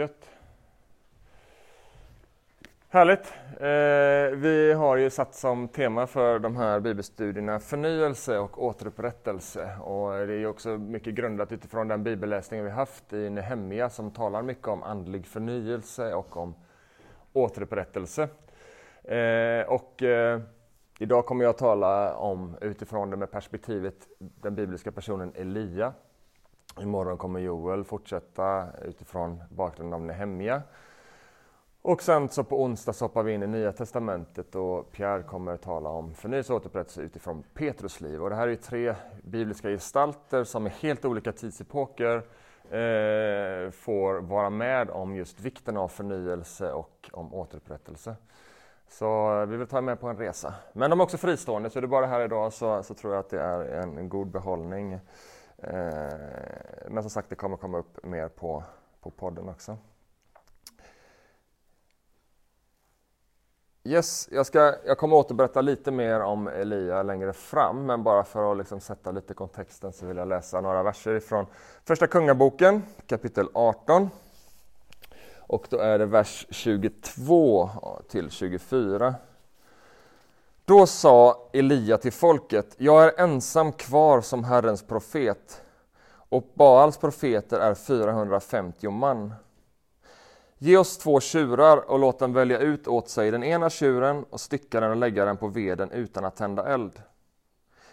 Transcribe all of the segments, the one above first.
Gött. Härligt! Eh, vi har ju satt som tema för de här bibelstudierna förnyelse och återupprättelse. Och det är ju också mycket grundat utifrån den bibelläsning vi haft i Nehemja som talar mycket om andlig förnyelse och om återupprättelse. Eh, och eh, idag kommer jag tala om utifrån det med perspektivet den bibliska personen Elia. Imorgon kommer Joel fortsätta utifrån bakgrunden av Nehemja. Och sen så på onsdag så hoppar vi in i Nya Testamentet och Pierre kommer att tala om förnyelse och återupprättelse utifrån Petrus liv. Och det här är tre bibliska gestalter som i helt olika tidsepoker eh, får vara med om just vikten av förnyelse och om återupprättelse. Så vi vill ta med på en resa. Men de är också fristående, så är du bara här idag så, så tror jag att det är en, en god behållning. Eh, men som sagt, det kommer komma upp mer på, på podden också. Yes, jag, ska, jag kommer återberätta lite mer om Elia längre fram, men bara för att liksom sätta lite kontexten så vill jag läsa några verser från Första Kungaboken, kapitel 18. Och då är det vers 22 till 24. Då sa Elia till folket, jag är ensam kvar som Herrens profet, och Baals profeter är 450 man. Ge oss två tjurar och låt dem välja ut åt sig den ena tjuren och stycka den och lägga den på veden utan att tända eld.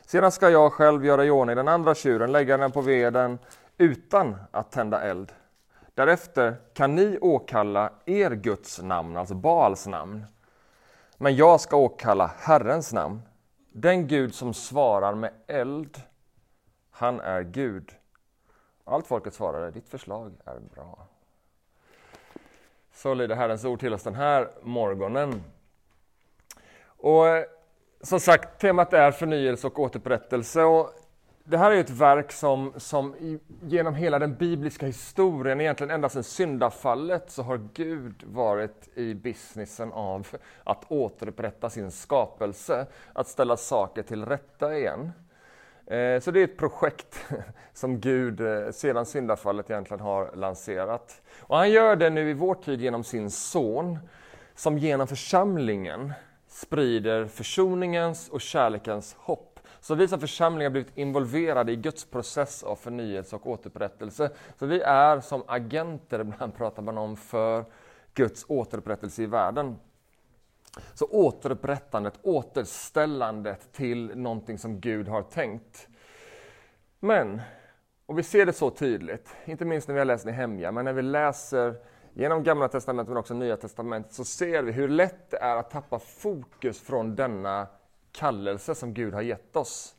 Sedan ska jag själv göra i ordning den andra tjuren, lägga den på veden utan att tända eld. Därefter kan ni åkalla er Guds namn, alltså Baals namn. Men jag ska åkalla Herrens namn. Den Gud som svarar med eld, han är Gud. Allt folket svarade, ditt förslag är bra. Så lyder Herrens ord till oss den här morgonen. Och eh, som sagt, temat är förnyelse och återupprättelse. Och det här är ett verk som, som genom hela den bibliska historien, egentligen ända sedan syndafallet, så har Gud varit i businessen av att återupprätta sin skapelse, att ställa saker till rätta igen. Eh, så det är ett projekt som Gud eh, sedan syndafallet egentligen har lanserat. Och han gör det nu i vår tid genom sin son, som genom församlingen sprider försoningens och kärlekens hopp. Så vi som församling har blivit involverade i Guds process av förnyelse och återupprättelse. Så vi är som agenter, ibland pratar man om, för Guds återupprättelse i världen. Så återupprättandet, återställandet till någonting som Gud har tänkt. Men, och vi ser det så tydligt, inte minst när vi har läst Nehemja, men när vi läser genom Gamla Testamentet men också Nya Testamentet så ser vi hur lätt det är att tappa fokus från denna kallelse som Gud har gett oss.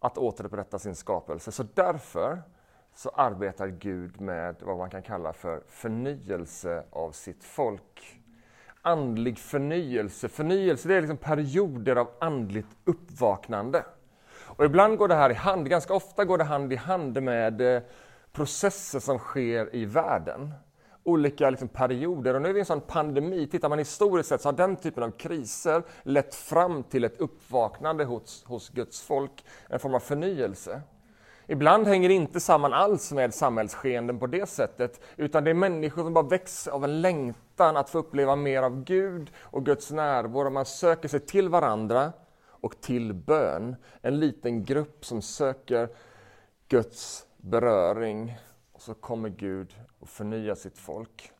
Att återupprätta sin skapelse. Så därför så arbetar Gud med vad man kan kalla för förnyelse av sitt folk andlig förnyelse. Förnyelse det är liksom perioder av andligt uppvaknande. Och ibland går det här i hand, ganska ofta går det hand i hand med eh, processer som sker i världen. Olika liksom perioder. Och nu är vi i en sån pandemi. Tittar man historiskt sett så har den typen av kriser lett fram till ett uppvaknande hos, hos Guds folk, en form av förnyelse. Ibland hänger det inte samman alls med samhällsskeenden på det sättet, utan det är människor som bara väcks av en längtan att få uppleva mer av Gud och Guds närvaro. Man söker sig till varandra och till bön. En liten grupp som söker Guds beröring och så kommer Gud och förnya sitt folk.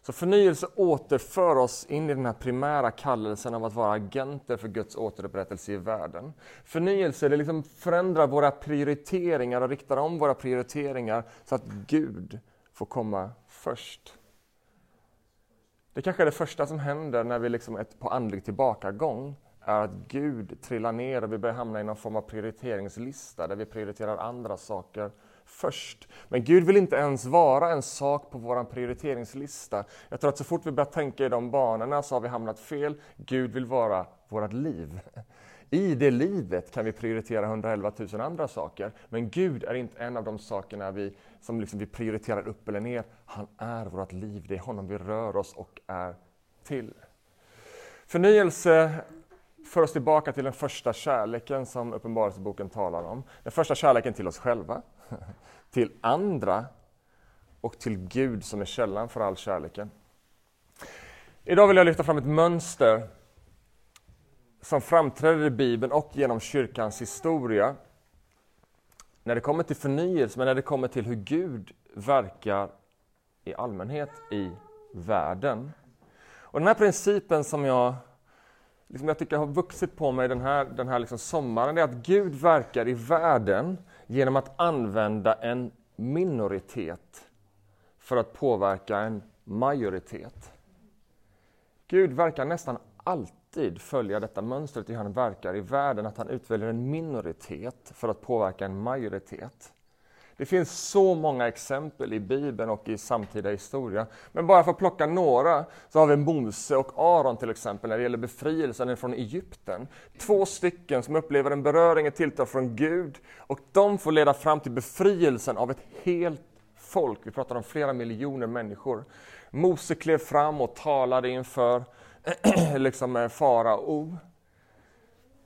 Så förnyelse återför oss in i den här primära kallelsen av att vara agenter för Guds återupprättelse i världen. Förnyelse det liksom förändrar våra prioriteringar och riktar om våra prioriteringar så att Gud får komma först. Det kanske är det första som händer när vi liksom är på andlig tillbakagång är att Gud trillar ner och vi börjar hamna i någon form av prioriteringslista där vi prioriterar andra saker först. Men Gud vill inte ens vara en sak på vår prioriteringslista. Jag tror att så fort vi börjar tänka i de banorna så har vi hamnat fel. Gud vill vara vårt liv. I det livet kan vi prioritera 111 000 andra saker, men Gud är inte en av de sakerna vi, som liksom vi prioriterar upp eller ner. Han är vårt liv, det är honom vi rör oss och är till. Förnyelse för oss tillbaka till den första kärleken som Uppenbarelseboken talar om. Den första kärleken till oss själva, till andra och till Gud som är källan för all kärleken. Idag vill jag lyfta fram ett mönster som framträder i Bibeln och genom kyrkans historia när det kommer till förnyelse, men när det kommer till hur Gud verkar i allmänhet i världen. Och den här principen som jag, liksom jag tycker har vuxit på mig den här, den här liksom sommaren, är att Gud verkar i världen genom att använda en minoritet för att påverka en majoritet. Gud verkar nästan alltid följa detta mönstret i hur han verkar i världen, att han utväljer en minoritet för att påverka en majoritet. Det finns så många exempel i Bibeln och i samtida historia. Men bara för att plocka några så har vi Mose och Aron till exempel när det gäller befrielsen från Egypten. Två stycken som upplever en beröring, ett tilltal från Gud och de får leda fram till befrielsen av ett helt folk. Vi pratar om flera miljoner människor. Mose klev fram och talade inför liksom eh, farao.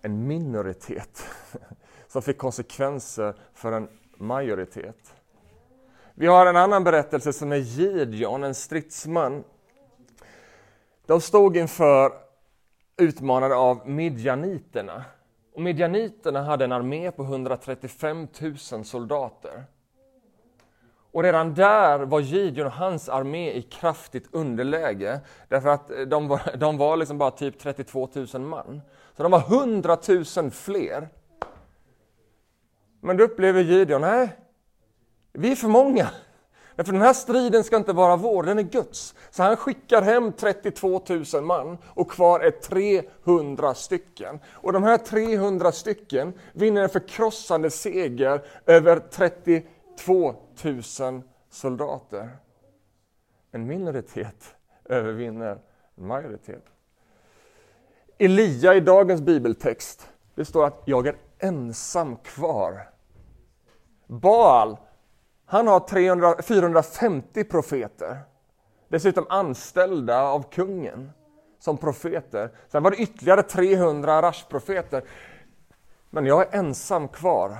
En minoritet som fick konsekvenser för en majoritet. Vi har en annan berättelse som är Gideon, en stridsman. De stod inför utmanade av midjaniterna. Och midjaniterna hade en armé på 135 000 soldater. Och redan där var Gideon och hans armé i kraftigt underläge. Därför att eh, de var, de var liksom bara typ 32 000 man. Så de var 100 000 fler. Men då upplever Gideon, nej, vi är för många. Därför den här striden ska inte vara vår, den är Guds. Så han skickar hem 32 000 man och kvar är 300 stycken. Och de här 300 stycken vinner en förkrossande seger över 32 000 soldater. En minoritet övervinner en majoritet. Elia i dagens bibeltext, det står att jag är ensam kvar. Baal, han har 300, 450 profeter. Dessutom anställda av kungen som profeter. Sen var det ytterligare 300 Arash-profeter. Men jag är ensam kvar.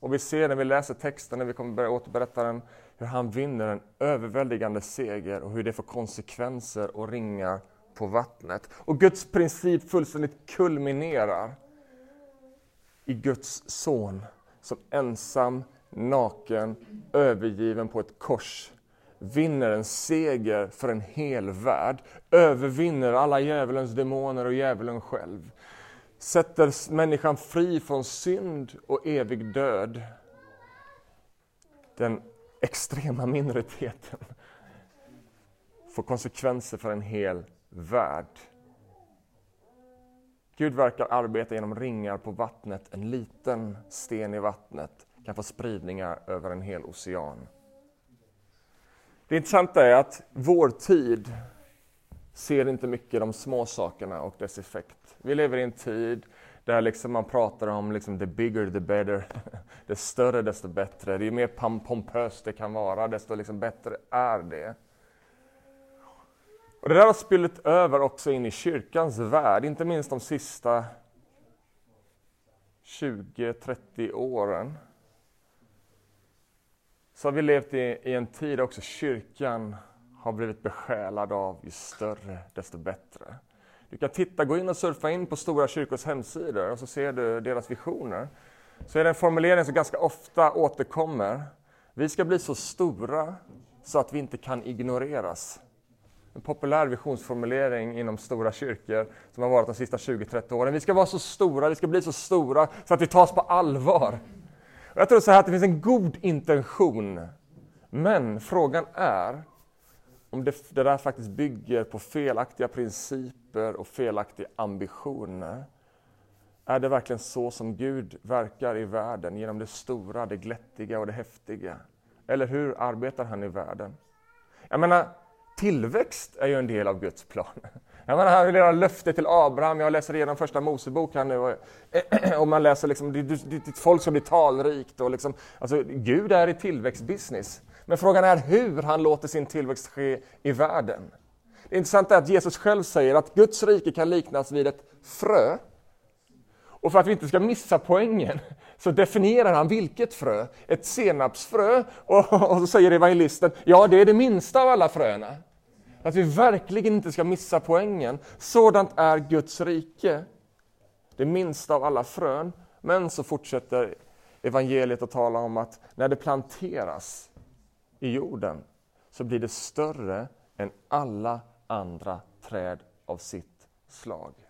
Och vi ser när vi läser texten, när vi kommer börja återberätta den, hur han vinner en överväldigande seger och hur det får konsekvenser och ringar på vattnet. Och Guds princip fullständigt kulminerar i Guds son som ensam, naken, övergiven på ett kors vinner en seger för en hel värld, övervinner alla djävulens demoner och djävulen själv, sätter människan fri från synd och evig död. Den extrema minoriteten får konsekvenser för en hel värld. Gud verkar arbeta genom ringar på vattnet. En liten sten i vattnet kan få spridningar över en hel ocean. Det intressanta är att vår tid ser inte mycket de små sakerna och dess effekt. Vi lever i en tid där liksom man pratar om liksom the bigger the better. Det större desto bättre. Det är mer pompöst det kan vara, desto liksom bättre är det. Och det där har spillt över också in i kyrkans värld, inte minst de sista 20-30 åren. Så har vi levt i, i en tid där också kyrkan har blivit besjälad av ju större desto bättre. Du kan titta, gå in och surfa in på Stora kyrkors hemsidor och så ser du deras visioner. Så är det en formulering som ganska ofta återkommer. Vi ska bli så stora så att vi inte kan ignoreras en populär visionsformulering inom stora kyrkor som har varit de sista 20-30 åren. Vi ska vara så stora, vi ska bli så stora så att vi tas på allvar. Och jag tror så här att det finns en god intention. Men frågan är om det, det där faktiskt bygger på felaktiga principer och felaktiga ambitioner. Är det verkligen så som Gud verkar i världen genom det stora, det glättiga och det häftiga? Eller hur arbetar han i världen? Jag menar, Tillväxt är ju en del av Guds plan. Jag menar, han vill göra löfte till Abraham, jag läser igenom första Mosebok här nu och, och man läser liksom, ditt folk ska bli talrikt och liksom, alltså Gud är i tillväxtbusiness. Men frågan är hur han låter sin tillväxt ske i världen. Det intressanta är att Jesus själv säger att Guds rike kan liknas vid ett frö. Och för att vi inte ska missa poängen så definierar han vilket frö? Ett senapsfrö. Och, och så säger evangelisten, ja det är det minsta av alla fröna. Att vi verkligen inte ska missa poängen. Sådant är Guds rike. Det minsta av alla frön. Men så fortsätter evangeliet att tala om att när det planteras i jorden så blir det större än alla andra träd av sitt slag.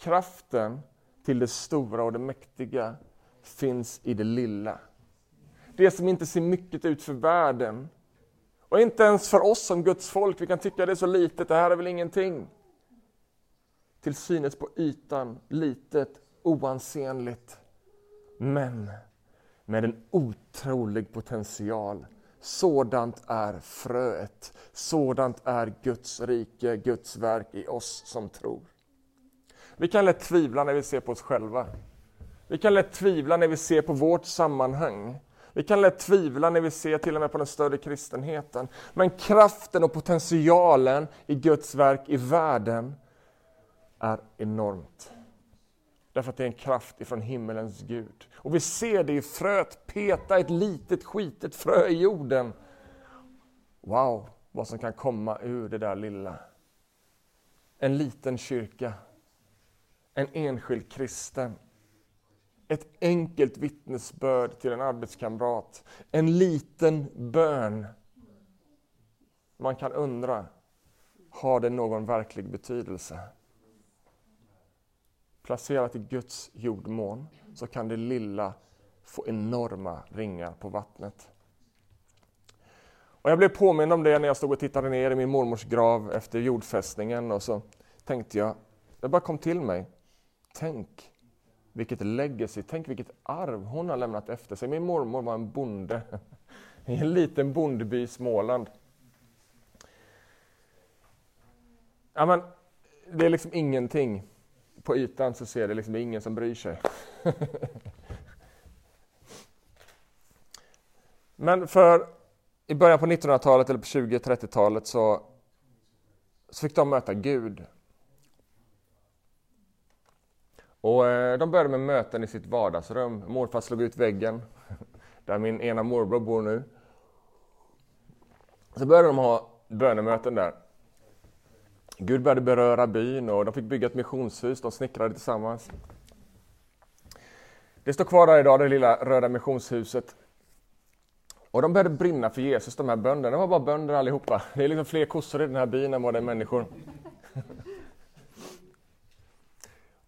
Kraften till det stora och det mäktiga finns i det lilla. Det som inte ser mycket ut för världen och inte ens för oss som Guds folk, vi kan tycka det är så litet, det här är väl ingenting. Till synes på ytan litet, oansenligt, men med en otrolig potential. Sådant är fröet, sådant är Guds rike, Guds verk i oss som tror. Vi kan lätt tvivla när vi ser på oss själva. Vi kan lätt tvivla när vi ser på vårt sammanhang. Vi kan lätt tvivla när vi ser till och med på den större kristenheten. Men kraften och potentialen i Guds verk i världen är enormt. Därför att det är en kraft ifrån himmelens Gud. Och vi ser det i fröet peta ett litet skitet frö i jorden. Wow, vad som kan komma ur det där lilla. En liten kyrka. En enskild kristen. Ett enkelt vittnesbörd till en arbetskamrat. En liten bön. Man kan undra, har det någon verklig betydelse? Placerat i Guds jordmån så kan det lilla få enorma ringar på vattnet. Och jag blev påmind om det när jag stod och tittade ner i min mormors grav efter jordfästningen och så tänkte jag, det bara kom till mig, tänk vilket legacy, tänk vilket arv hon har lämnat efter sig. Min mormor var en bonde i en liten bondby i Småland. Ja, men, det är liksom ingenting. På ytan så ser det liksom ingen som bryr sig. men för i början på 1900-talet eller på 20-30-talet så, så fick de möta Gud och eh, de började med möten i sitt vardagsrum. Morfar slog ut väggen, där min ena morbror bor nu. Så började de ha bönemöten där. Gud började beröra byn och de fick bygga ett missionshus, de snickrade tillsammans. Det står kvar där idag, det lilla röda missionshuset. Och de började brinna för Jesus, de här bönderna. De var bara bönder allihopa. Det är liksom fler kossor i den här byn än vad det är människor.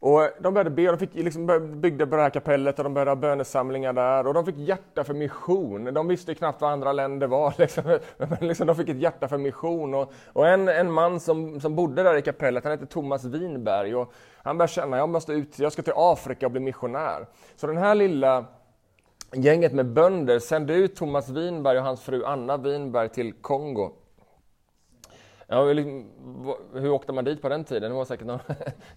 Och de började be, de fick liksom byggde på det här kapellet och de började ha bönesamlingar där och de fick hjärta för mission. De visste knappt vad andra länder var, liksom. men liksom, de fick ett hjärta för mission. Och, och en, en man som, som bodde där i kapellet, han hette Thomas Winberg och han började känna, jag måste ut, jag ska till Afrika och bli missionär. Så den här lilla gänget med bönder sände ut Thomas Winberg och hans fru Anna Winberg till Kongo. Ja, liksom, hur åkte man dit på den tiden? Det var säkert någon...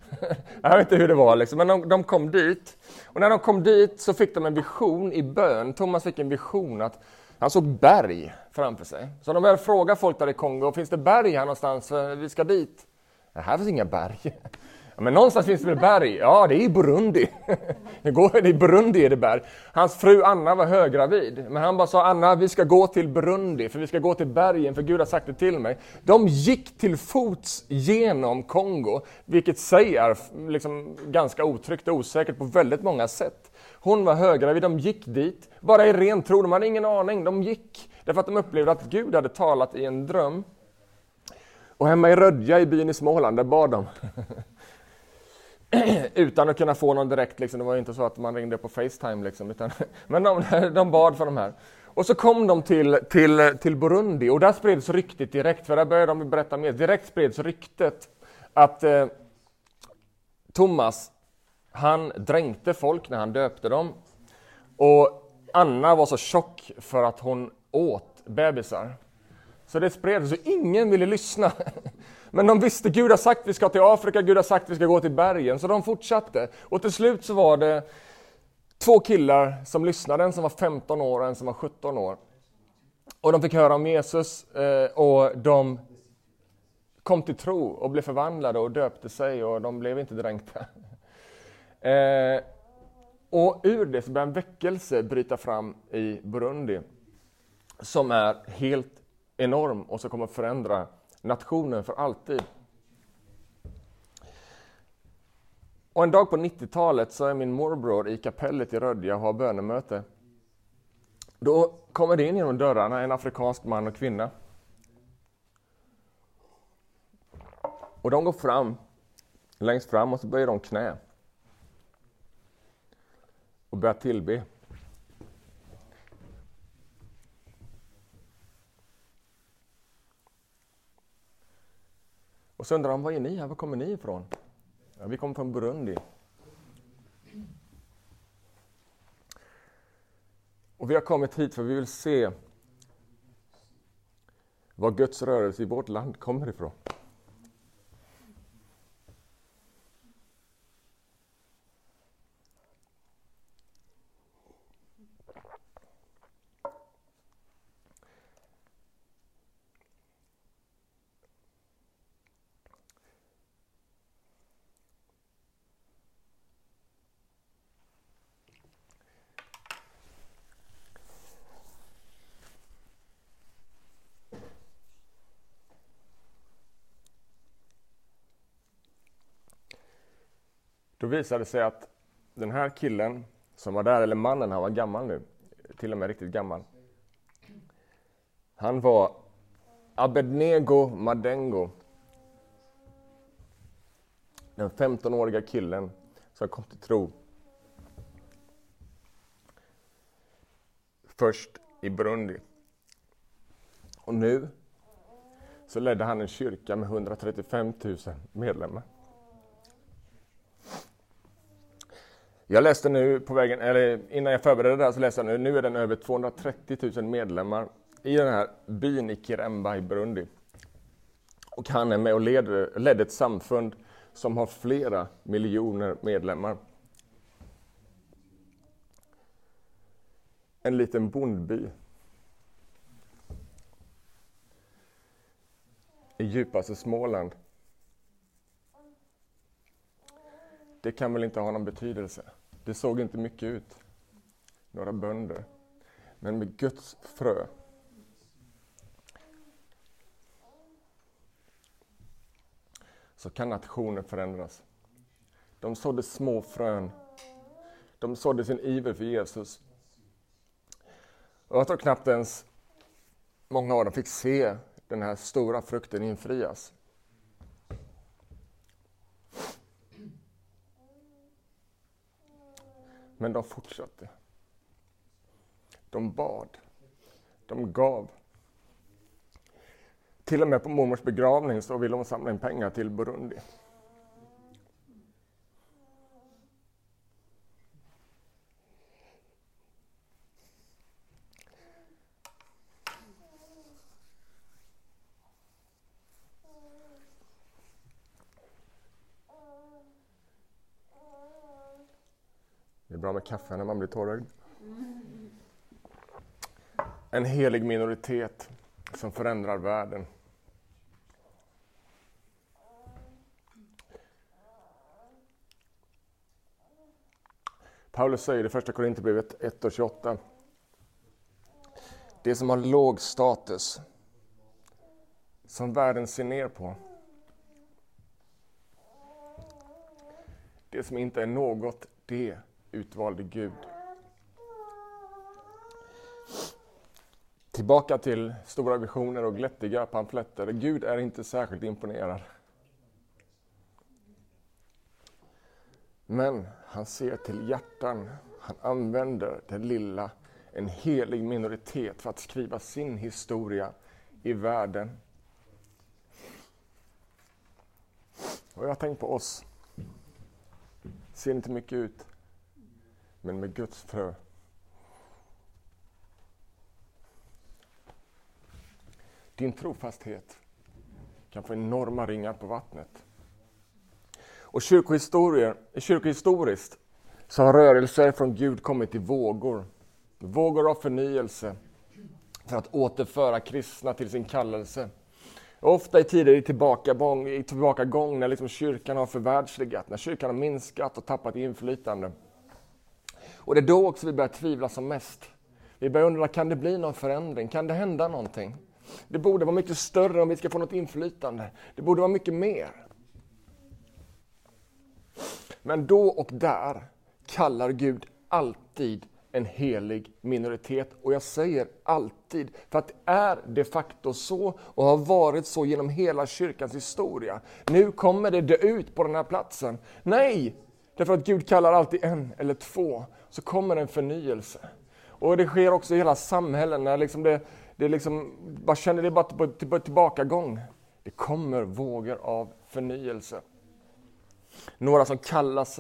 jag vet inte hur det var, liksom. men de, de, kom dit. Och när de kom dit så fick de en vision i bön. Thomas fick en vision att han såg berg framför sig. Så de började fråga folk där i Kongo, finns det berg här någonstans? Vi ska dit. Det här finns inga berg. Ja, men någonstans finns det väl berg? Ja, det är i Burundi. Det går, I Burundi är det berg. Hans fru Anna var höggravid, men han bara sa Anna, vi ska gå till Burundi, för vi ska gå till bergen, för Gud har sagt det till mig. De gick till fots genom Kongo, vilket sig är liksom ganska otryggt och osäkert på väldigt många sätt. Hon var höggravid, de gick dit, bara i ren tro, de hade ingen aning, de gick. Därför att de upplevde att Gud hade talat i en dröm. Och hemma i Rödja i byn i Småland, där bad de. utan att kunna få någon direkt, liksom, det var ju inte så att man ringde på Facetime, liksom, utan, men de, de bad för de här. Och så kom de till, till, till Burundi och där spreds ryktet direkt, för där började de berätta mer, direkt spreds ryktet att eh, Thomas, han dränkte folk när han döpte dem. Och Anna var så tjock för att hon åt bebisar. Så det spreds, så ingen ville lyssna. Men de visste, Gud har sagt vi ska till Afrika, Gud har sagt vi ska gå till bergen, så de fortsatte. Och till slut så var det två killar som lyssnade, en som var 15 år och en som var 17 år. Och de fick höra om Jesus eh, och de kom till tro och blev förvandlade och döpte sig och de blev inte dränkta. Eh, och ur det så börjar en väckelse bryta fram i Burundi som är helt enorm och som kommer förändra nationen för alltid. Och en dag på 90-talet så är min morbror i kapellet i Rödja och har bönemöte. Då kommer det in genom dörrarna en afrikansk man och kvinna. Och de går fram, längst fram, och så böjer de knä. Och börjar tillbe. Och så undrar de, vad är ni här? Var kommer ni ifrån? Ja, vi kommer från Burundi. Och vi har kommit hit för vi vill se var Guds rörelse i vårt land kommer ifrån. Då visade det sig att den här killen som var där, eller mannen, han var gammal nu, till och med riktigt gammal. Han var Abednego Madengo. Den 15-åriga killen som kom till tro. Först i Burundi. Och nu så ledde han en kyrka med 135 000 medlemmar. Jag läste nu på vägen, eller innan jag förberedde det här så läste jag nu, nu är den över 230 000 medlemmar i den här byn i Kiremba i Burundi. Och han är med och leder, ledde ett samfund som har flera miljoner medlemmar. En liten bondby. I djupaste Småland. Det kan väl inte ha någon betydelse. Det såg inte mycket ut. Några bönder. Men med Guds frö så kan nationer förändras. De sådde små frön. De sådde sin iver för Jesus. Och jag tror knappt ens många av dem fick se den här stora frukten infrias. Men de fortsatte. De bad. De gav. Till och med på mormors begravning så ville de samla in pengar till Burundi. Kaffe när man blir tårögd. En helig minoritet som förändrar världen. Paulus säger i Första Korinthierbrevet 1 och 28. Det som har låg status, som världen ser ner på. Det som inte är något, det utvalde Gud. Tillbaka till stora visioner och glättiga pamfletter. Gud är inte särskilt imponerad. Men han ser till hjärtan. Han använder det lilla, en helig minoritet, för att skriva sin historia i världen. Och jag har tänkt på oss. Ser inte mycket ut, men med Guds frö. Din trofasthet kan få enorma ringar på vattnet. Och kyrkohistoriskt så har rörelser från Gud kommit i vågor. Vågor av förnyelse för att återföra kristna till sin kallelse. Ofta i tider i tillbakagång, i tillbakagång när liksom kyrkan har förvärldsligat, när kyrkan har minskat och tappat inflytande. Och det är då också vi börjar tvivla som mest. Vi börjar undra, kan det bli någon förändring? Kan det hända någonting? Det borde vara mycket större om vi ska få något inflytande. Det borde vara mycket mer. Men då och där kallar Gud alltid en helig minoritet. Och jag säger alltid, för att det är de facto så och har varit så genom hela kyrkans historia. Nu kommer det dö ut på den här platsen. Nej! Därför att Gud kallar alltid en eller två, så kommer en förnyelse. Och det sker också i hela samhällen, när liksom det, det liksom, man känner det bara på tillbakagång. Det kommer vågor av förnyelse. Några som kallas,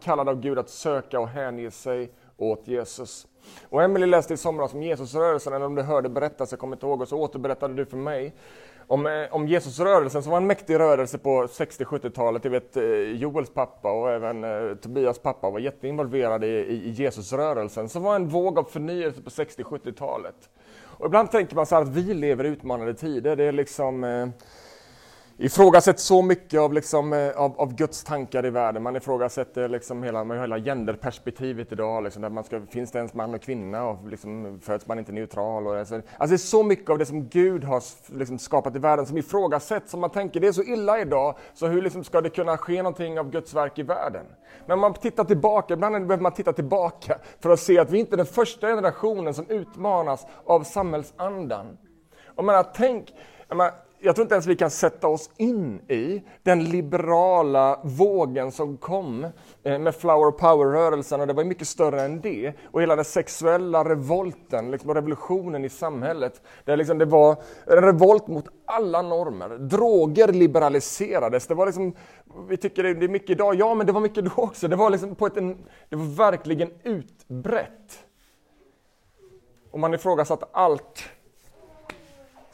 kallade av Gud att söka och hänge sig åt Jesus. Och Emelie läste i somras om Jesusrörelsen, eller om du hörde berättas, jag kommer inte ihåg, och så återberättade du för mig om, eh, om Jesusrörelsen som var en mäktig rörelse på 60-70-talet. Jag vet eh, Joels pappa och även eh, Tobias pappa var jätteinvolverade i, i, i Jesusrörelsen som var en våg av förnyelse på 60-70-talet. Och ibland tänker man så att vi lever i utmanande tider. Det är liksom eh, ifrågasätts så mycket av, liksom, eh, av, av, Guds tankar i världen. Man ifrågasätter liksom hela, hela genderperspektivet idag. Liksom, där man ska, finns det ens man och kvinna och liksom, föds man inte neutral? Och, alltså, alltså, det är så mycket av det som Gud har liksom, skapat i världen som ifrågasätts. Som man tänker det är så illa idag, så hur liksom, ska det kunna ske någonting av Guds verk i världen? Men man tittar tillbaka, ibland behöver man titta tillbaka för att se att vi inte är den första generationen som utmanas av samhällsandan. Och menar, tänk, menar, jag tror inte ens vi kan sätta oss in i den liberala vågen som kom eh, med flower power-rörelsen och det var mycket större än det. Och hela den sexuella revolten, liksom revolutionen i samhället. Där liksom det var en revolt mot alla normer. Droger liberaliserades. Det var liksom, vi tycker det är mycket idag, ja men det var mycket då också. Det var, liksom på ett, det var verkligen utbrett. Och man ifrågasatte allt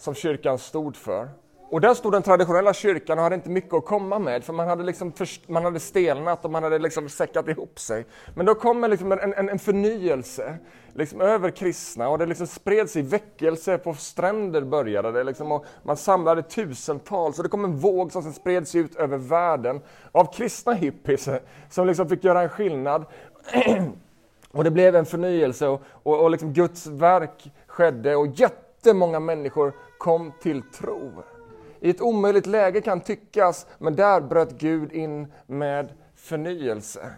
som kyrkan stod för. Och där stod den traditionella kyrkan och hade inte mycket att komma med, för man hade, liksom först, man hade stelnat och man hade liksom säckat ihop sig. Men då kommer liksom en, en, en förnyelse liksom över kristna och det liksom spred sig väckelse på stränder började det liksom och man samlade tusentals och det kom en våg som sen spred sig ut över världen av kristna hippies som liksom fick göra en skillnad. och det blev en förnyelse och, och, och liksom Guds verk skedde och jättemånga människor kom till tro. I ett omöjligt läge kan tyckas, men där bröt Gud in med förnyelse.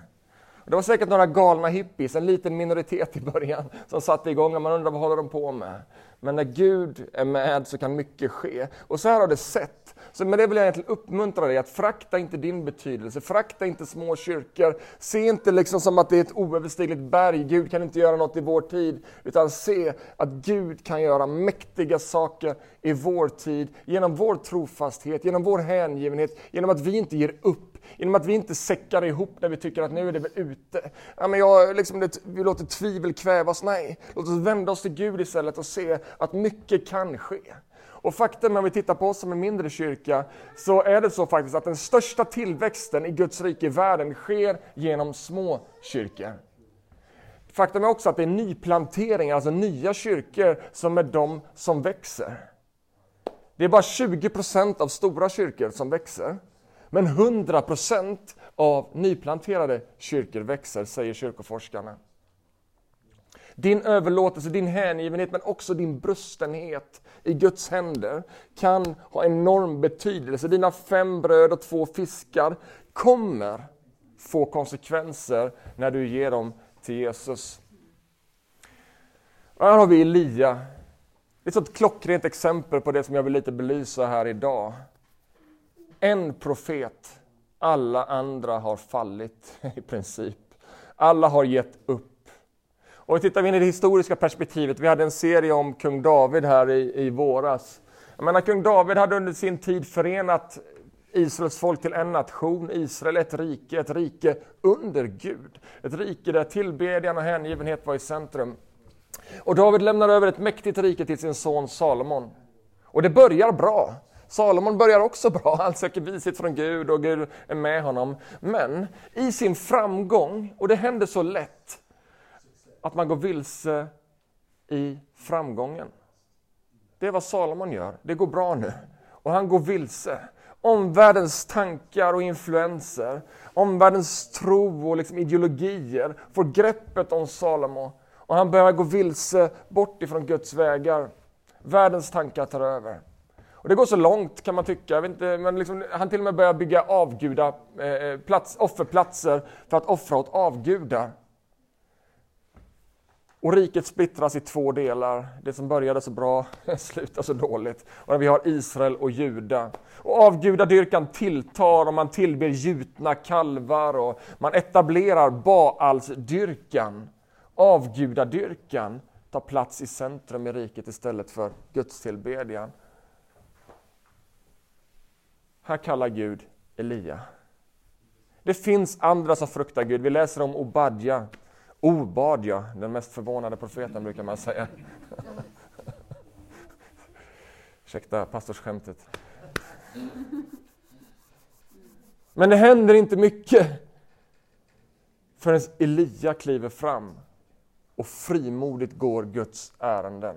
Det var säkert några galna hippies, en liten minoritet i början, som satte igång och man undrar vad håller de på med? Men när Gud är med så kan mycket ske. Och så här har det sett så med det vill jag egentligen uppmuntra dig att frakta inte din betydelse, frakta inte små kyrkor. Se inte liksom som att det är ett oöverstigligt berg, Gud kan inte göra något i vår tid. Utan se att Gud kan göra mäktiga saker i vår tid, genom vår trofasthet, genom vår hängivenhet, genom att vi inte ger upp genom att vi inte säckar ihop när vi tycker att nu är det väl ute. Ja, men jag, liksom, det, vi låter tvivel kvävas. Nej, låt oss vända oss till Gud istället och se att mycket kan ske. Och faktum om vi tittar på oss som en mindre kyrka, så är det så faktiskt att den största tillväxten i Guds rike i världen sker genom små kyrkor. Faktum är också att det är nyplanteringar, alltså nya kyrkor, som är de som växer. Det är bara 20 procent av stora kyrkor som växer. Men 100 procent av nyplanterade kyrkor växer, säger kyrkoforskarna. Din överlåtelse, din hängivenhet men också din brustenhet i Guds händer kan ha enorm betydelse. Dina fem bröd och två fiskar kommer få konsekvenser när du ger dem till Jesus. Och här har vi Elia. Det är ett klockrent exempel på det som jag vill lite belysa här idag. En profet, alla andra har fallit i princip. Alla har gett upp. Och tittar vi in i det historiska perspektivet, vi hade en serie om kung David här i, i våras. Jag menar, kung David hade under sin tid förenat Israels folk till en nation, Israel ett rike, ett rike under Gud. Ett rike där tillbedjan och hängivenhet var i centrum. Och David lämnar över ett mäktigt rike till sin son Salomon. Och det börjar bra. Salomon börjar också bra, han söker vishet från Gud och Gud är med honom. Men i sin framgång, och det händer så lätt, att man går vilse i framgången. Det är vad Salomon gör. Det går bra nu. och han går vilse. Omvärldens tankar och influenser, omvärldens tro och liksom ideologier får greppet om Salomo och han börjar gå vilse bort ifrån Guds vägar. Världens tankar tar över. Och det går så långt kan man tycka, inte, men liksom, han till och med börjar bygga avguda, eh, eh plats, offerplatser för att offra åt avgudar. Och riket splittras i två delar. Det som började så bra slutar så dåligt. Och vi har Israel och Juda. Och avgudadyrkan tilltar och man tillber gjutna kalvar och man etablerar Baalsdyrkan. Avgudadyrkan tar plats i centrum i riket istället för gudstillbedjan. Här kallar Gud Elia. Det finns andra som fruktar Gud. Vi läser om Obadja. Obad ja, den mest förvånade profeten brukar man säga. Ursäkta pastorsskämtet. Men det händer inte mycket förrän Elia kliver fram och frimodigt går Guds ärenden.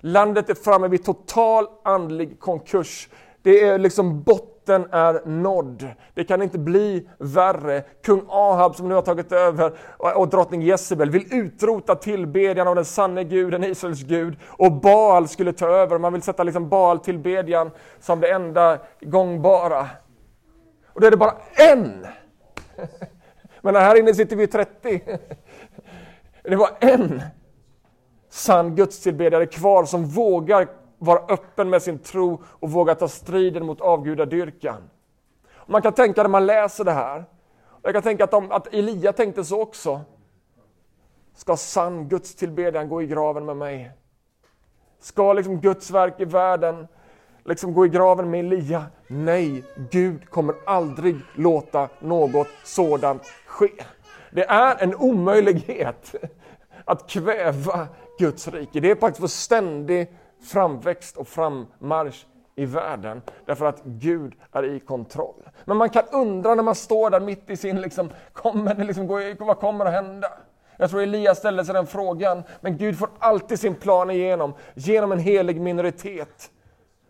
Landet är framme vid total andlig konkurs. Det är liksom botten är nådd. Det kan inte bli värre. Kung Ahab som nu har tagit över och drottning Jezebel vill utrota tillbedjan av den sanne guden, Israels gud. Och Baal skulle ta över. Man vill sätta liksom Baal tillbedjan som det enda gångbara. Och då är det bara en! Men här inne sitter vi 30. Det var en sann gudstillbedjare kvar som vågar vara öppen med sin tro och våga ta striden mot avgudadyrkan. Man kan tänka när man läser det här, jag kan tänka att, de, att Elia tänkte så också. Ska sann gudstillbedjan gå i graven med mig? Ska liksom Guds verk i världen liksom gå i graven med Elia? Nej, Gud kommer aldrig låta något sådant ske. Det är en omöjlighet att kväva Guds rike. Det är faktiskt för ständig framväxt och frammarsch i världen därför att Gud är i kontroll. Men man kan undra när man står där mitt i sin, liksom, kommer det liksom, vad kommer att hända? Jag tror Elias ställde sig den frågan, men Gud får alltid sin plan igenom, genom en helig minoritet.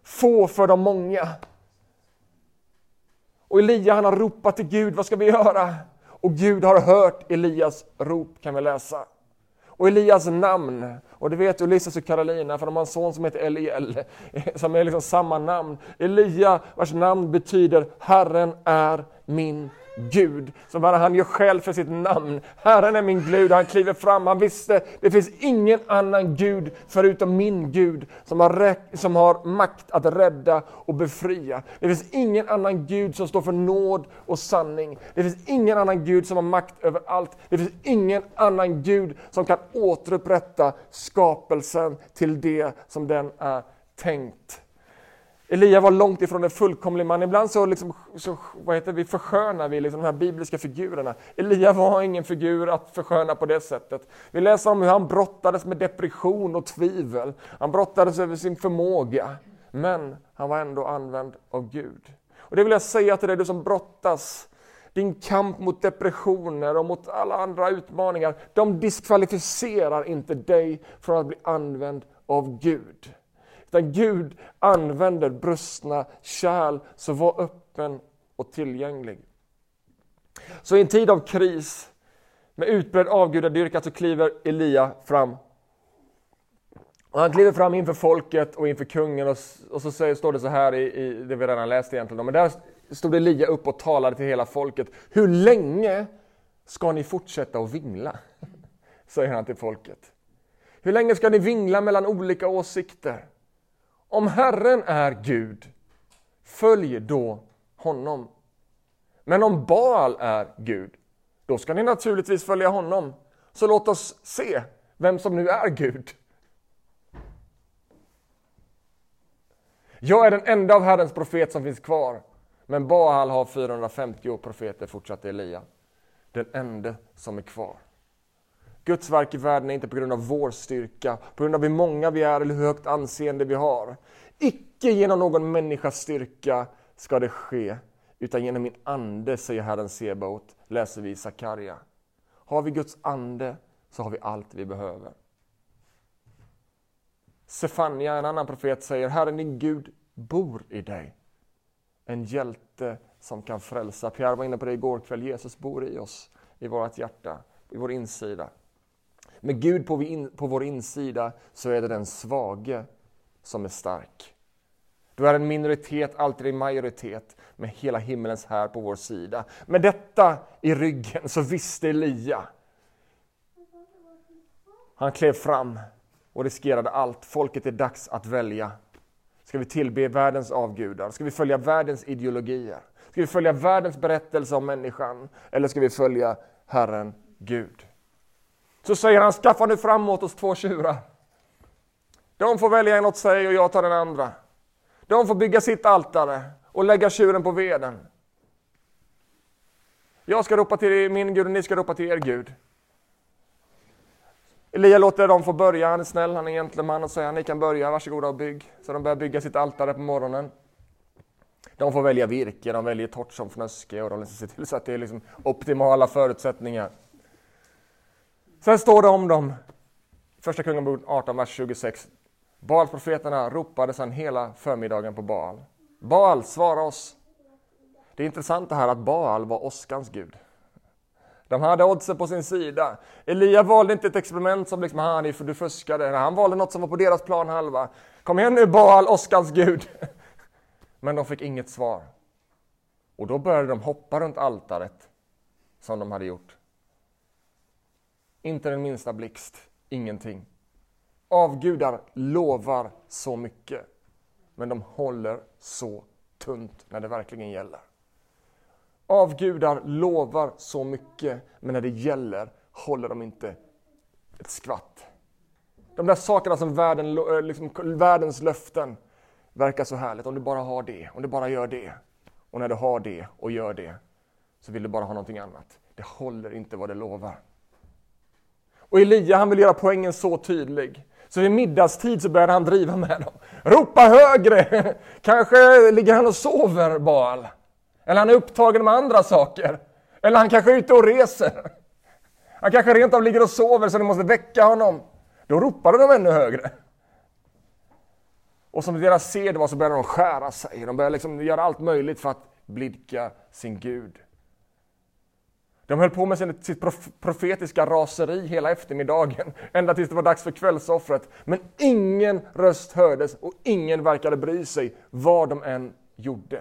Få för de många. Och Elia han har ropat till Gud, vad ska vi göra? Och Gud har hört Elias rop kan vi läsa. Och Elias namn, och det vet Ulysses och Karolina för de har en son som heter Eliel, som är liksom samma namn. Elia vars namn betyder Herren är min Gud. som bara han gör skäl för sitt namn. Herren är min Gud, han kliver fram. Han visste, det finns ingen annan Gud förutom min Gud som har, som har makt att rädda och befria. Det finns ingen annan Gud som står för nåd och sanning. Det finns ingen annan Gud som har makt över allt. Det finns ingen annan Gud som kan återupprätta skapelsen till det som den är tänkt. Elia var långt ifrån en fullkomlig man. Ibland så, liksom, så vad heter vi, förskönar vi liksom de här bibliska figurerna. Elia var ingen figur att försköna på det sättet. Vi läser om hur han brottades med depression och tvivel. Han brottades över sin förmåga. Men han var ändå använd av Gud. Och det vill jag säga till dig, du som brottas. Din kamp mot depressioner och mot alla andra utmaningar, de diskvalificerar inte dig från att bli använd av Gud. Utan Gud använder brustna kärl, så var öppen och tillgänglig. Så i en tid av kris med utbredd avgudadyrkan så kliver Elia fram. Och han kliver fram inför folket och inför kungen och, och så säger, står det så här i, i det vi redan läst egentligen. Men där stod Elia upp och talade till hela folket. Hur länge ska ni fortsätta att vingla? Säger han till folket. Hur länge ska ni vingla mellan olika åsikter? Om Herren är Gud, följ då honom. Men om Baal är Gud, då ska ni naturligtvis följa honom. Så låt oss se vem som nu är Gud. Jag är den enda av Herrens profet som finns kvar. Men Baal har 450 profeter, fortsatte Elia. Den enda som är kvar. Guds verk i världen är inte på grund av vår styrka, på grund av hur många vi är eller hur högt anseende vi har. Icke genom någon människas styrka ska det ske, utan genom min ande, säger Herren Sebaot, läser vi i Sakarja. Har vi Guds ande så har vi allt vi behöver. Sefania, en annan profet, säger Herren din Gud bor i dig. En hjälte som kan frälsa. Pierre var inne på det igår kväll. Jesus bor i oss, i vårt hjärta, i vår insida. Med Gud på, på vår insida så är det den svage som är stark. Du är en minoritet alltid en majoritet med hela himmelens här på vår sida. Med detta i ryggen så visste Elia. Han klev fram och riskerade allt. Folket är dags att välja. Ska vi tillbe världens avgudar? Ska vi följa världens ideologier? Ska vi följa världens berättelse om människan? Eller ska vi följa Herren Gud? Så säger han, skaffa nu framåt oss två tjurar. De får välja en åt sig och jag tar den andra. De får bygga sitt altare och lägga tjuren på veden. Jag ska ropa till min Gud och ni ska ropa till er Gud. Elia låter dem få börja, han är snäll, han är gentleman och säger ni kan börja, varsågoda och bygg. Så de börjar bygga sitt altare på morgonen. De får välja virke, de väljer torrt som fnöske och de ser till så att det är liksom optimala förutsättningar. Sen står det om dem, första Kungaboken 18, vers 26. Baalprofeterna ropade sedan hela förmiddagen på Baal. Baal, svara oss! Det är intressant det här att Baal var åskans gud. De hade oddsen på sin sida. Elia valde inte ett experiment som liksom, han du fuskade. Han valde något som var på deras planhalva. Kom igen nu Baal, åskans gud! Men de fick inget svar. Och då började de hoppa runt altaret som de hade gjort. Inte den minsta blixt, ingenting. Avgudar lovar så mycket, men de håller så tunt när det verkligen gäller. Avgudar lovar så mycket, men när det gäller håller de inte ett skvatt. De där sakerna som världen, eh, liksom, världens löften verkar så härligt. Om du bara har det, om du bara gör det. Och när du har det och gör det så vill du bara ha någonting annat. Det håller inte vad det lovar. Och Elia han vill göra poängen så tydlig. Så vid middagstid så började han driva med dem. Ropa högre! Kanske ligger han och sover, Baal. Eller han är upptagen med andra saker. Eller han kanske är ute och reser. Han kanske rent av ligger och sover så ni måste väcka honom. Då ropade de ännu högre. Och som deras sed var så började de skära sig. De började liksom göra allt möjligt för att blidka sin Gud. De höll på med sitt profetiska raseri hela eftermiddagen, ända tills det var dags för kvällsoffret. Men ingen röst hördes och ingen verkade bry sig vad de än gjorde.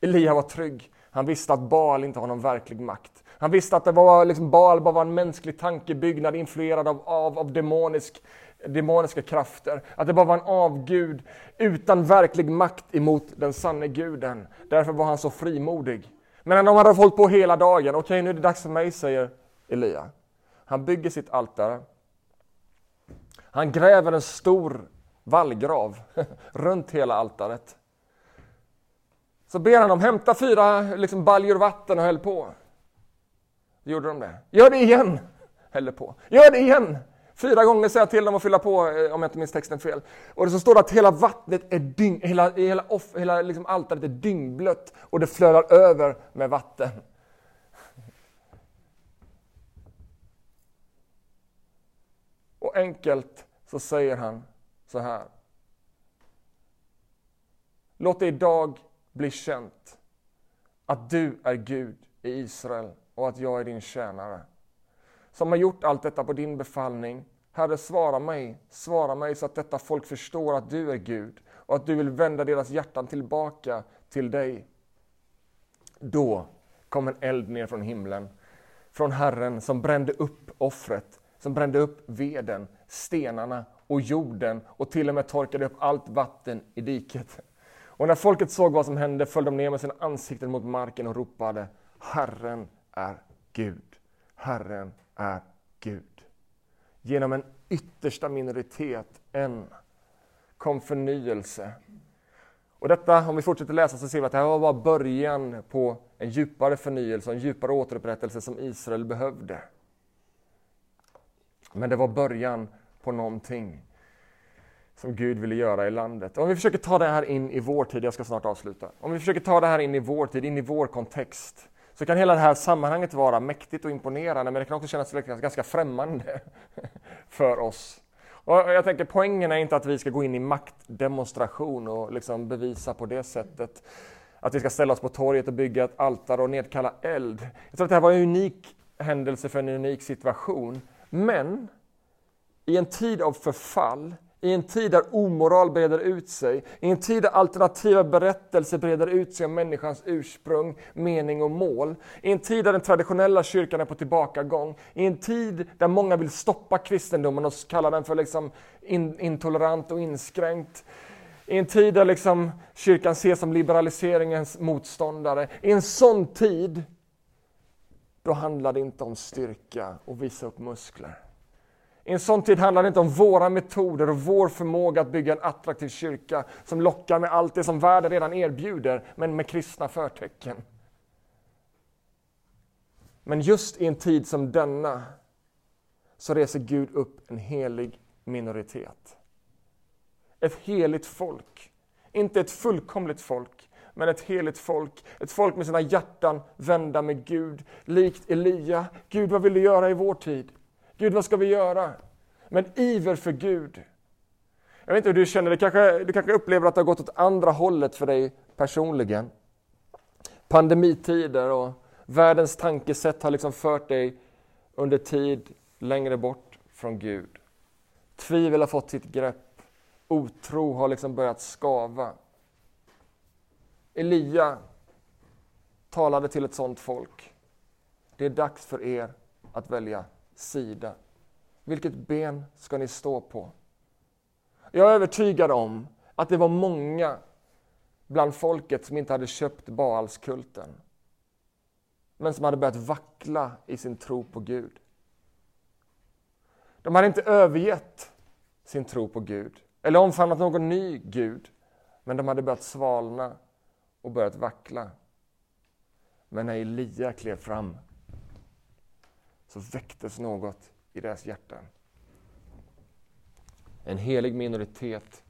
Elia var trygg. Han visste att Baal inte har någon verklig makt. Han visste att det var, liksom, Baal bara var en mänsklig tankebyggnad influerad av, av, av demonisk, demoniska krafter. Att det bara var en avgud utan verklig makt emot den sanne guden. Därför var han så frimodig. Men de hade hållit på hela dagen. Okej, okay, nu är det dags för mig, säger Elia. Han bygger sitt altare. Han gräver en stor vallgrav runt hela altaret. Så ber han dem hämta fyra liksom, baljor vatten och häll på. Då gjorde de det. Gör det igen! Häller på. Gör det igen! Fyra gånger säger jag till dem att fylla på, eh, om jag inte minns texten fel. Och så står det att hela vattnet är dyng, hela, hela, off, hela liksom altaret är dyngblött och det flödar över med vatten. Och enkelt så säger han så här. Låt det idag bli känt att du är Gud i Israel och att jag är din tjänare som har gjort allt detta på din befallning. Herre, svara mig, svara mig så att detta folk förstår att du är Gud och att du vill vända deras hjärtan tillbaka till dig. Då kom en eld ner från himlen, från Herren som brände upp offret, som brände upp veden, stenarna och jorden och till och med torkade upp allt vatten i diket. Och när folket såg vad som hände föll de ner med sina ansikten mot marken och ropade Herren är Gud. Herren är Gud. Genom en yttersta minoritet, en, kom förnyelse. Och detta, om vi fortsätter läsa så ser vi att det här var bara början på en djupare förnyelse, en djupare återupprättelse som Israel behövde. Men det var början på någonting som Gud ville göra i landet. Om vi försöker ta det här in i vår tid, jag ska snart avsluta. Om vi försöker ta det här in i vår tid, in i vår kontext så kan hela det här sammanhanget vara mäktigt och imponerande, men det kan också kännas ganska främmande för oss. Och jag tänker poängen är inte att vi ska gå in i maktdemonstration och liksom bevisa på det sättet. Att vi ska ställa oss på torget och bygga ett altare och nedkalla eld. Jag tror att det här var en unik händelse för en unik situation. Men i en tid av förfall, i en tid där omoral breder ut sig, i en tid där alternativa berättelser breder ut sig om människans ursprung, mening och mål, i en tid där den traditionella kyrkan är på tillbakagång, i en tid där många vill stoppa kristendomen och kalla den för liksom in, intolerant och inskränkt, i en tid där liksom kyrkan ses som liberaliseringens motståndare, i en sån tid, då handlar det inte om styrka och visa upp muskler. I en sån tid handlar det inte om våra metoder och vår förmåga att bygga en attraktiv kyrka som lockar med allt det som världen redan erbjuder, men med kristna förtecken. Men just i en tid som denna så reser Gud upp en helig minoritet. Ett heligt folk. Inte ett fullkomligt folk, men ett heligt folk. Ett folk med sina hjärtan vända med Gud, likt Elia. Gud, vad vill du göra i vår tid? Gud, vad ska vi göra? Men iver för Gud. Jag vet inte hur du känner, du kanske, du kanske upplever att det har gått åt andra hållet för dig personligen. Pandemitider och världens tankesätt har liksom fört dig under tid längre bort från Gud. Tvivel har fått sitt grepp. Otro har liksom börjat skava. Elia talade till ett sådant folk. Det är dags för er att välja sida. Vilket ben ska ni stå på? Jag är övertygad om att det var många bland folket som inte hade köpt Baalskulten men som hade börjat vackla i sin tro på Gud. De hade inte övergett sin tro på Gud eller omfamnat någon ny Gud men de hade börjat svalna och börjat vackla. Men när Elia klev fram så väcktes något i deras hjärtan. En helig minoritet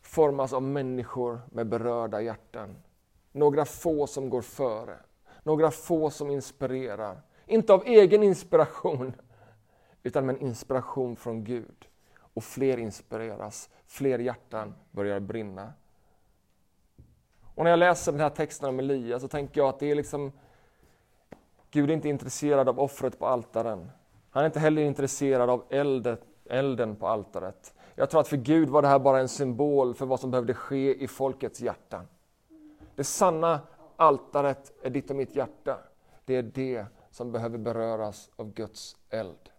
formas av människor med berörda hjärtan. Några få som går före, några få som inspirerar. Inte av egen inspiration, utan med en inspiration från Gud. Och fler inspireras, fler hjärtan börjar brinna. Och när jag läser den här texten om Elia så tänker jag att det är liksom Gud är inte intresserad av offret på altaren. Han är inte heller intresserad av eldet, elden på altaret. Jag tror att för Gud var det här bara en symbol för vad som behövde ske i folkets hjärtan. Det sanna altaret är ditt och mitt hjärta. Det är det som behöver beröras av Guds eld.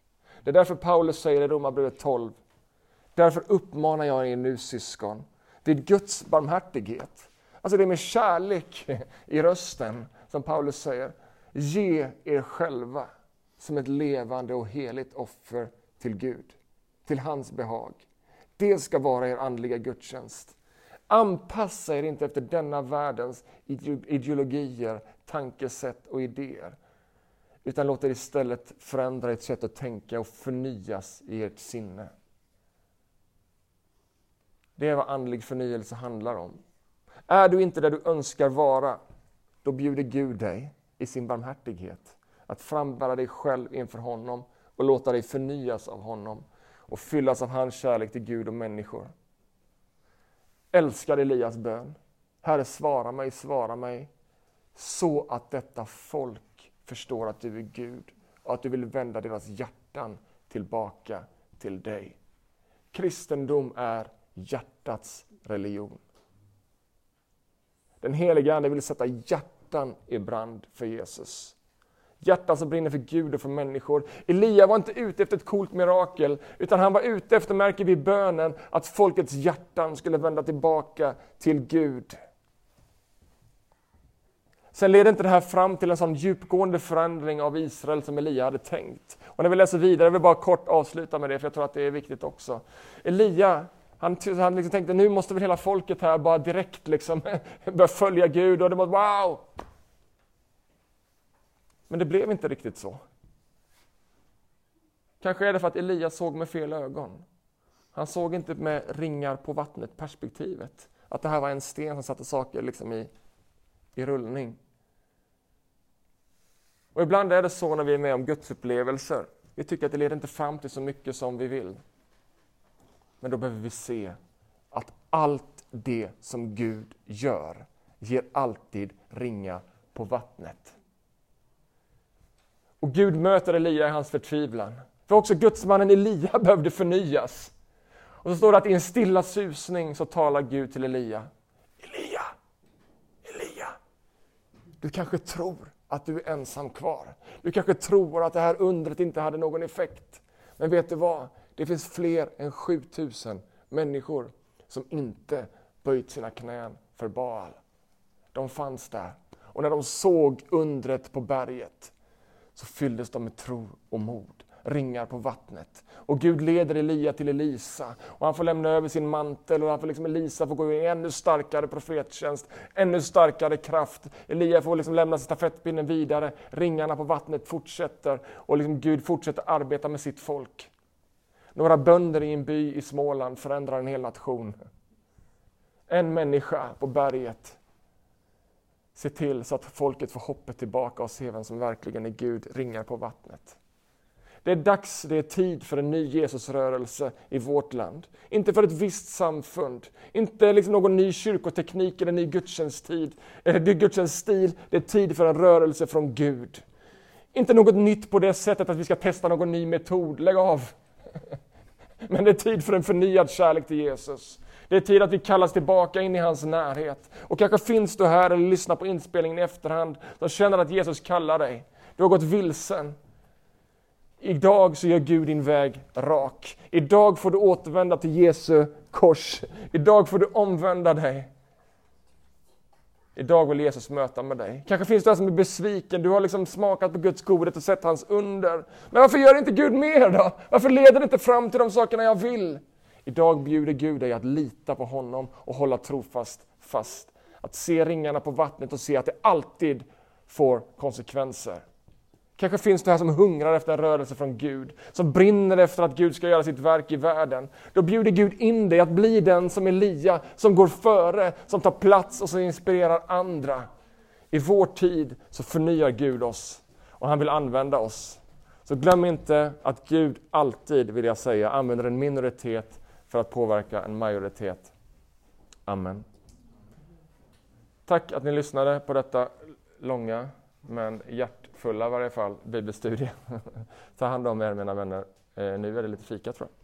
Det är därför Paulus säger i Romarbrevet 12. Därför uppmanar jag er nu syskon, vid Guds barmhärtighet. Alltså det är med kärlek i rösten som Paulus säger, ge er själva som ett levande och heligt offer till Gud, till hans behag. Det ska vara er andliga gudstjänst. Anpassa er inte efter denna världens ideologier, tankesätt och idéer. Utan låt er istället förändra ert sätt att tänka och förnyas i ert sinne. Det är vad andlig förnyelse handlar om. Är du inte där du önskar vara, då bjuder Gud dig i sin barmhärtighet att frambära dig själv inför honom och låta dig förnyas av honom och fyllas av hans kärlek till Gud och människor. Älskar Elias bön. Herre, svara mig, svara mig, så att detta folk förstår att du är Gud och att du vill vända deras hjärtan tillbaka till dig. Kristendom är hjärtats religion. Den heliga Ande vill sätta hjärtat hjärtan i brand för Jesus. Hjärtan som brinner för Gud och för människor. Elia var inte ute efter ett coolt mirakel, utan han var ute efter, märker vi bönen, att folkets hjärtan skulle vända tillbaka till Gud. Sen leder inte det här fram till en sån djupgående förändring av Israel som Elia hade tänkt. Och när vi läser vidare, jag vill bara kort avsluta med det, för jag tror att det är viktigt också. Elia, han, han liksom tänkte nu måste väl hela folket här bara direkt liksom börja följa Gud och det var wow! Men det blev inte riktigt så. Kanske är det för att Elias såg med fel ögon. Han såg inte med ringar på vattnet perspektivet. Att det här var en sten som satte saker liksom i, i rullning. Och ibland är det så när vi är med om gudsupplevelser. Vi tycker att det leder inte fram till så mycket som vi vill. Men då behöver vi se att allt det som Gud gör ger alltid ringa på vattnet. Och Gud möter Elia i hans förtvivlan. För också gudsmannen Elia behövde förnyas. Och så står det att i en stilla susning så talar Gud till Elia. Elia, Elia, du kanske tror att du är ensam kvar. Du kanske tror att det här undret inte hade någon effekt. Men vet du vad? Det finns fler än 7000 människor som inte böjt sina knän för Baal. De fanns där. Och när de såg undret på berget så fylldes de med tro och mod ringar på vattnet. Och Gud leder Elia till Elisa och han får lämna över sin mantel och han får liksom Elisa får gå i ännu starkare profettjänst, ännu starkare kraft. Elia får liksom lämna stafettpinnen vidare, ringarna på vattnet fortsätter och liksom Gud fortsätter arbeta med sitt folk. Några bönder i en by i Småland förändrar en hel nation. En människa på berget ser till så att folket får hoppet tillbaka och ser vem som verkligen är Gud, ringar på vattnet. Det är dags, det är tid för en ny Jesusrörelse i vårt land. Inte för ett visst samfund, inte liksom någon ny kyrkoteknik eller ny gudstjänsttid, eh, eller gudstjänststil. Det är tid för en rörelse från Gud. Inte något nytt på det sättet att vi ska testa någon ny metod, lägg av. Men det är tid för en förnyad kärlek till Jesus. Det är tid att vi kallas tillbaka in i hans närhet. Och kanske finns du här eller lyssnar på inspelningen i efterhand som känner att Jesus kallar dig. Du har gått vilsen. Idag så gör Gud din väg rak. Idag får du återvända till Jesu kors. Idag får du omvända dig. Idag vill Jesus möta med dig. Kanske finns det en som är besviken, du har liksom smakat på Guds godhet och sett hans under. Men varför gör inte Gud mer då? Varför leder det inte fram till de sakerna jag vill? Idag bjuder Gud dig att lita på honom och hålla trofast fast. Att se ringarna på vattnet och se att det alltid får konsekvenser. Kanske finns det här som hungrar efter en rörelse från Gud, som brinner efter att Gud ska göra sitt verk i världen. Då bjuder Gud in dig att bli den som Elia, som går före, som tar plats och som inspirerar andra. I vår tid så förnyar Gud oss och han vill använda oss. Så glöm inte att Gud alltid, vill jag säga, använder en minoritet för att påverka en majoritet. Amen. Tack att ni lyssnade på detta långa men fulla i varje fall bibelstudie. Ta hand om er mina vänner. Eh, nu är det lite fika tror jag.